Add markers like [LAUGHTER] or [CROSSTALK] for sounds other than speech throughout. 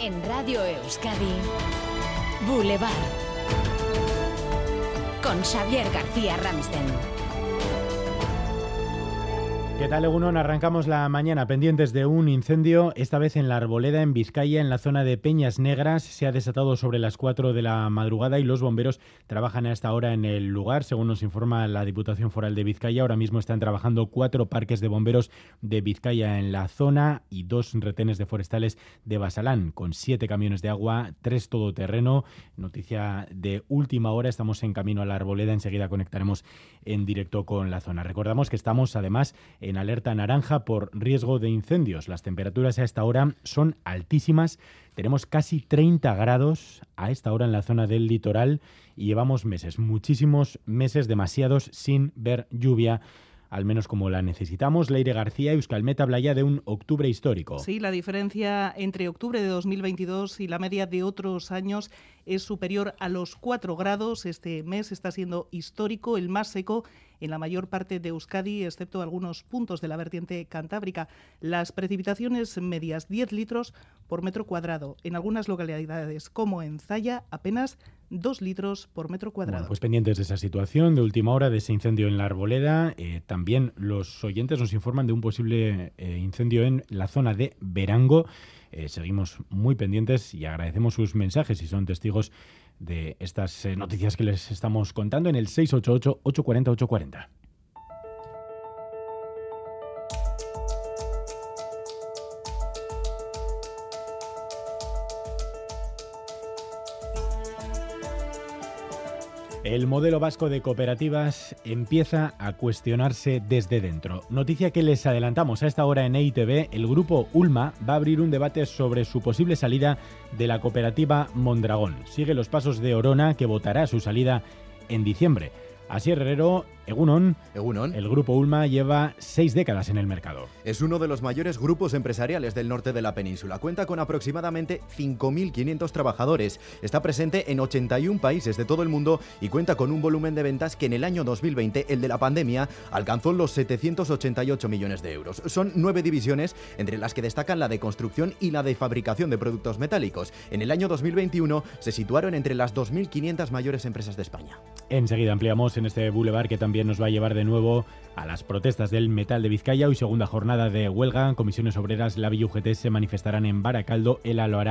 En Radio Euskadi, Boulevard. Con Xavier García Ramsten. ¿Qué tal, Egunon? Arrancamos la mañana pendientes de un incendio, esta vez en la Arboleda, en Vizcaya, en la zona de Peñas Negras. Se ha desatado sobre las 4 de la madrugada y los bomberos trabajan a esta hora en el lugar. Según nos informa la Diputación Foral de Vizcaya, ahora mismo están trabajando cuatro parques de bomberos de Vizcaya en la zona y dos retenes de forestales de Basalán, con siete camiones de agua, tres todoterreno. Noticia de última hora, estamos en camino a la Arboleda. Enseguida conectaremos en directo con la zona. Recordamos que estamos además en alerta naranja por riesgo de incendios. Las temperaturas a esta hora son altísimas. Tenemos casi 30 grados a esta hora en la zona del litoral y llevamos meses, muchísimos meses, demasiados sin ver lluvia al menos como la necesitamos. Leire García, Euskalmet habla ya de un octubre histórico. Sí, la diferencia entre octubre de 2022 y la media de otros años es superior a los 4 grados. Este mes está siendo histórico, el más seco en la mayor parte de Euskadi, excepto algunos puntos de la vertiente cantábrica. Las precipitaciones medias 10 litros por metro cuadrado. En algunas localidades, como en Zaya, apenas 2 litros por metro cuadrado. pues pendientes de esa situación, de última hora, de ese incendio en la arboleda. Eh, también los oyentes nos informan de un posible eh, incendio en la zona de Verango. Eh, seguimos muy pendientes y agradecemos sus mensajes si son testigos de estas noticias que les estamos contando en el 688-840-840. El modelo vasco de cooperativas empieza a cuestionarse desde dentro. Noticia que les adelantamos a esta hora en EITV, el grupo Ulma va a abrir un debate sobre su posible salida de la cooperativa Mondragón. Sigue los pasos de Orona, que votará su salida en diciembre. Así Herrero, Egunon, Egunon, el grupo Ulma lleva seis décadas en el mercado. Es uno de los mayores grupos empresariales del norte de la península. Cuenta con aproximadamente 5.500 trabajadores. Está presente en 81 países de todo el mundo y cuenta con un volumen de ventas que en el año 2020, el de la pandemia, alcanzó los 788 millones de euros. Son nueve divisiones, entre las que destacan la de construcción y la de fabricación de productos metálicos. En el año 2021 se situaron entre las 2.500 mayores empresas de España. Enseguida ampliamos en este bulevar que también nos va a llevar de nuevo a las protestas del metal de Vizcaya. Hoy segunda jornada de huelga. Comisiones Obreras, la UGT se manifestarán en Baracaldo, ELA lo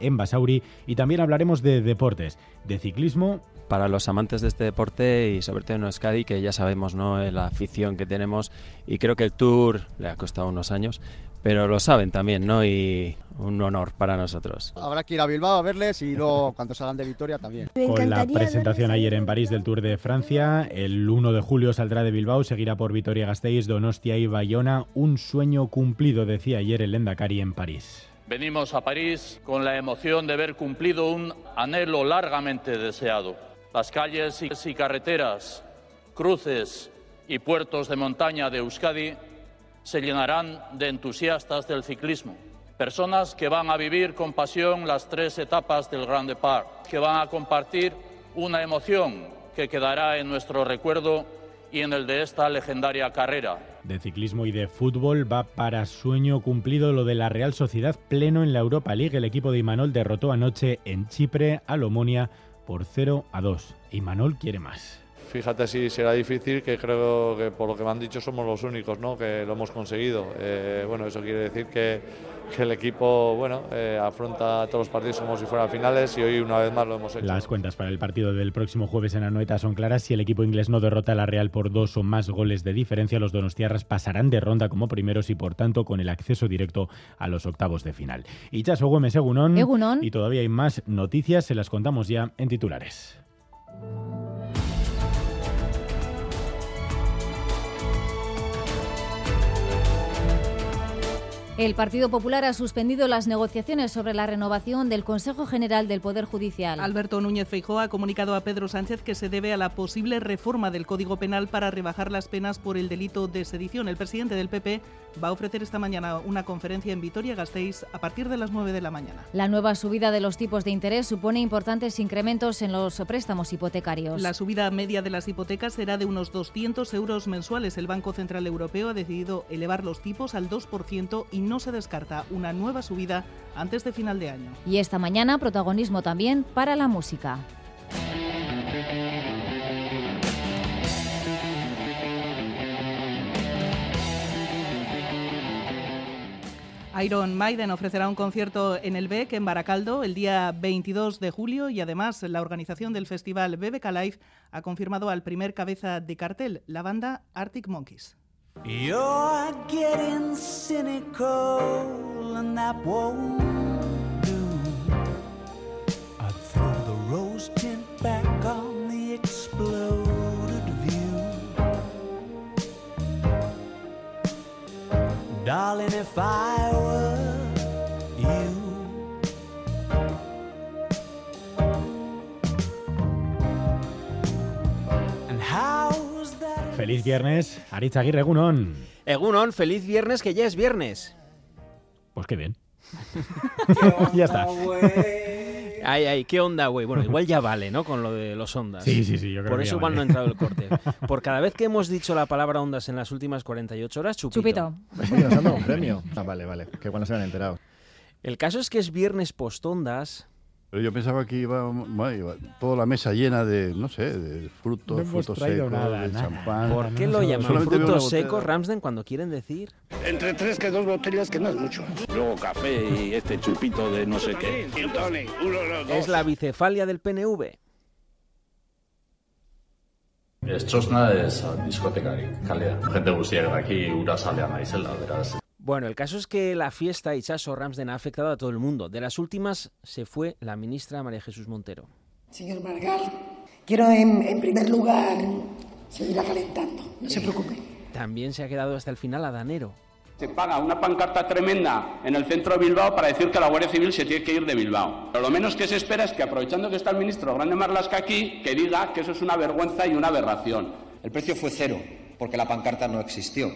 en Basauri y también hablaremos de deportes, de ciclismo. Para los amantes de este deporte y sobre todo en Euskadi, que ya sabemos ¿no? la afición que tenemos y creo que el Tour le ha costado unos años, pero lo saben también, ¿no? Y un honor para nosotros. Habrá que ir a Bilbao a verles y luego cuando salgan de Vitoria también. Con la presentación ayer en París del Tour de Francia, el 1 de julio saldrá de Bilbao, seguirá por Vitoria-Gasteiz, Donostia y Bayona. Un sueño cumplido, decía ayer el Endacari en París. Venimos a París con la emoción de ver cumplido un anhelo largamente deseado. Las calles y carreteras, cruces y puertos de montaña de Euskadi se llenarán de entusiastas del ciclismo, personas que van a vivir con pasión las tres etapas del Grand Depart, que van a compartir una emoción que quedará en nuestro recuerdo y en el de esta legendaria carrera. De ciclismo y de fútbol va para sueño cumplido lo de la Real Sociedad pleno en la Europa League. El equipo de Imanol derrotó anoche en Chipre a Lomonia por 0 a 2. Imanol quiere más fíjate si será difícil, que creo que por lo que me han dicho somos los únicos ¿no? que lo hemos conseguido. Eh, bueno, eso quiere decir que, que el equipo bueno, eh, afronta todos los partidos como si fueran finales y hoy una vez más lo hemos hecho. Las cuentas para el partido del próximo jueves en Anoeta son claras. Si el equipo inglés no derrota a la Real por dos o más goles de diferencia, los donostiarras pasarán de ronda como primeros y por tanto con el acceso directo a los octavos de final. Y Chaso Gómez, Egunon. Y todavía hay más noticias, se las contamos ya en titulares. El Partido Popular ha suspendido las negociaciones sobre la renovación del Consejo General del Poder Judicial. Alberto Núñez Feijóo ha comunicado a Pedro Sánchez que se debe a la posible reforma del Código Penal para rebajar las penas por el delito de sedición. El presidente del PP va a ofrecer esta mañana una conferencia en Vitoria-Gasteiz a partir de las 9 de la mañana. La nueva subida de los tipos de interés supone importantes incrementos en los préstamos hipotecarios. La subida media de las hipotecas será de unos 200 euros mensuales. El Banco Central Europeo ha decidido elevar los tipos al 2% y no se descarta una nueva subida antes de final de año. Y esta mañana protagonismo también para la música. Iron Maiden ofrecerá un concierto en el BEC, en Baracaldo, el día 22 de julio y además la organización del festival BBK Live ha confirmado al primer cabeza de cartel, la banda Arctic Monkeys. You're getting cynical, and that won't do. I'd throw the rose tint back on the exploded view. Darling, if I were Feliz viernes, Aritz Aguirre, Egunon. Egunon, feliz viernes que ya es viernes. Pues qué bien. [LAUGHS] ya está. Ay, ay, qué onda, güey. Bueno, igual ya vale, ¿no? Con lo de los ondas. Sí, sí, sí, yo creo Por que eso igual vale. no ha entrado el corte. [LAUGHS] Por cada vez que hemos dicho la palabra ondas en las últimas 48 horas, chupito. Chupito. Oye, ¿nos han dado un premio? Ah, vale, vale. Que cuando se han enterado. El caso es que es viernes postondas. Pero yo pensaba que iba, bueno, iba toda la mesa llena de, no sé, de frutos, No frutos secos, nada, de nada. champán. ¿Por qué lo llaman frutos secos, Ramsden, cuando quieren decir? Entre tres que dos botellas, que no es mucho. Luego café y este chupito de no sé qué. Es la bicefalia del PNV. Ez txosna ez diskotekari kalea. Jente guztiak daki ura salean naizela, beraz. Bueno, el caso es que la fiesta Itxaso Ramsden ha afectado a todo el mundo. De las últimas se fue la ministra María Jesús Montero. Señor Margal, quiero en, en primer lugar seguir calentando, no se preocupe. También se ha quedado hasta el final a Danero. Se paga una pancarta tremenda en el centro de Bilbao para decir que la Guardia Civil se tiene que ir de Bilbao. Pero lo menos que se espera es que, aprovechando que está el ministro Grande Marlasca aquí, que diga que eso es una vergüenza y una aberración. El precio fue cero, porque la pancarta no existió,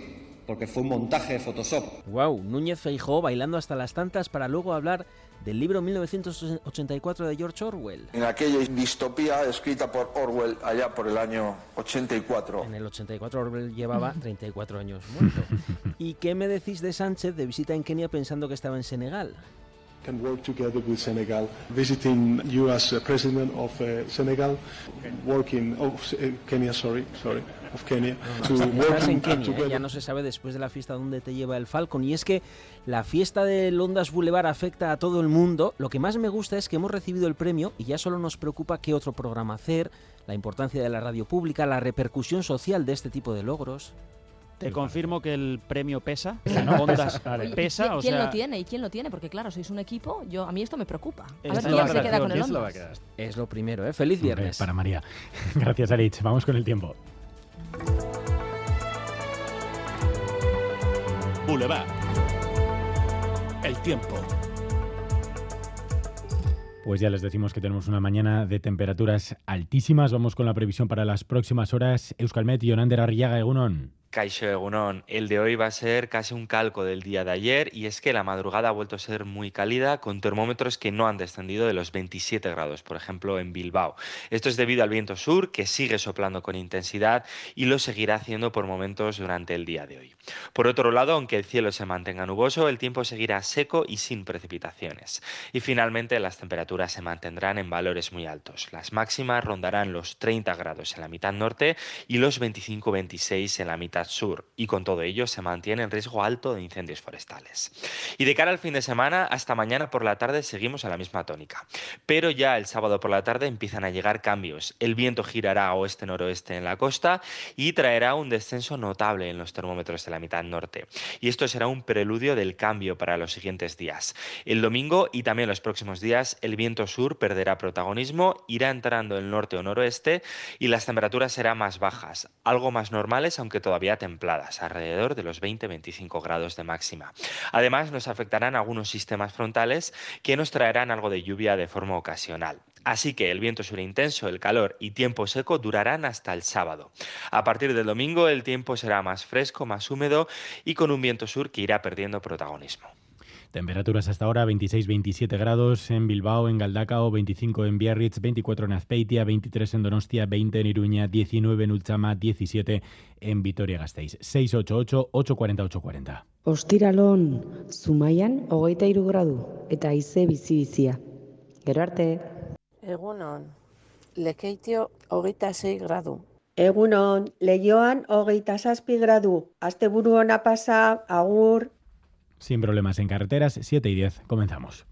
porque fue un montaje de Photoshop. Wow, Núñez Feijó bailando hasta las tantas para luego hablar del libro 1984 de George Orwell. En aquella distopía escrita por Orwell allá por el año 84. En el 84 Orwell llevaba 34 años muerto. [LAUGHS] ¿Y qué me decís de Sánchez de visita en Kenia pensando que estaba en Senegal? Can work together with Senegal. Visiting you as uh, president of uh, Senegal, working of uh, Kenya, sorry, sorry, of Kenya, to en Kenia, ¿eh? ya no se sabe después de la fiesta dónde te lleva el Falcon. Y es que la fiesta del Ondas Boulevard afecta a todo el mundo. Lo que más me gusta es que hemos recibido el premio y ya solo nos preocupa qué otro programa hacer, la importancia de la radio pública, la repercusión social de este tipo de logros. Te confirmo que el premio pesa. ¿no? Ondas Vale. Pesa, ¿quién, o quién sea, lo tiene? ¿Y quién lo tiene? Porque claro, sois un equipo. Yo A mí esto me preocupa. A ver quién es se queda con el ¿Quién se lo va a Ondas. Es lo primero, ¿eh? Feliz viernes. Para María. [LAUGHS] Gracias, Aritz. Vamos con el tiempo. Boulevard. El tiempo. Pues ya les decimos que tenemos una mañana de temperaturas altísimas. Vamos con la previsión para las próximas horas. Euskalmet y Onander Arriaga Egunon. Caixo Egunon, el de hoy va a ser casi un calco del día de ayer y es que la madrugada ha vuelto a ser muy cálida con termómetros que no han descendido de los 27 grados, por ejemplo en Bilbao. Esto es debido al viento sur que sigue soplando con intensidad y lo seguirá haciendo por momentos durante el día de hoy. Por otro lado, aunque el cielo se mantenga nuboso, el tiempo seguirá seco y sin precipitaciones. Y finalmente las temperaturas se mantendrán en valores muy altos. Las máximas rondarán los 30 grados en la mitad norte y los 25-26 en la mitad sur. Y con todo ello se mantiene el riesgo alto de incendios forestales. Y de cara al fin de semana, hasta mañana por la tarde seguimos a la misma tónica. Pero ya el sábado por la tarde empiezan a llegar cambios. El viento girará a oeste-noroeste en la costa y traerá un descenso notable en los termómetros de la mitad norte. Y esto será un preludio del cambio para los siguientes días. El domingo y también los próximos días el viento sur perderá protagonismo, irá entrando el norte o noroeste y las temperaturas serán más bajas, algo más normales aunque todavía templadas, alrededor de los 20-25 grados de máxima. Además nos afectarán algunos sistemas frontales que nos traerán algo de lluvia de forma ocasional. Así que el viento sur intenso, el calor y tiempo seco durarán hasta el sábado. A partir del domingo el tiempo será más fresco, más húmedo y con un viento sur que irá perdiendo protagonismo. Temperaturas hasta ahora 26-27 grados en Bilbao, en Galdacao, 25 en Biarritz, 24 en Azpeitia, 23 en Donostia, 20 en Iruña, 19 en Ultzama, 17 en Vitoria-Gasteiz. 688-840-840. Ostiralon, Zumaian, hogeita iru gradu, eta haize bizi-bizia. Gero arte. Egunon, Lekeitio hogeita sei gradu. Egunon, Leioan hogeita zazpi gradu. Asteburu ona pasa, agur. Sin problemas en carreteras, 7 y 10. Comenzamos.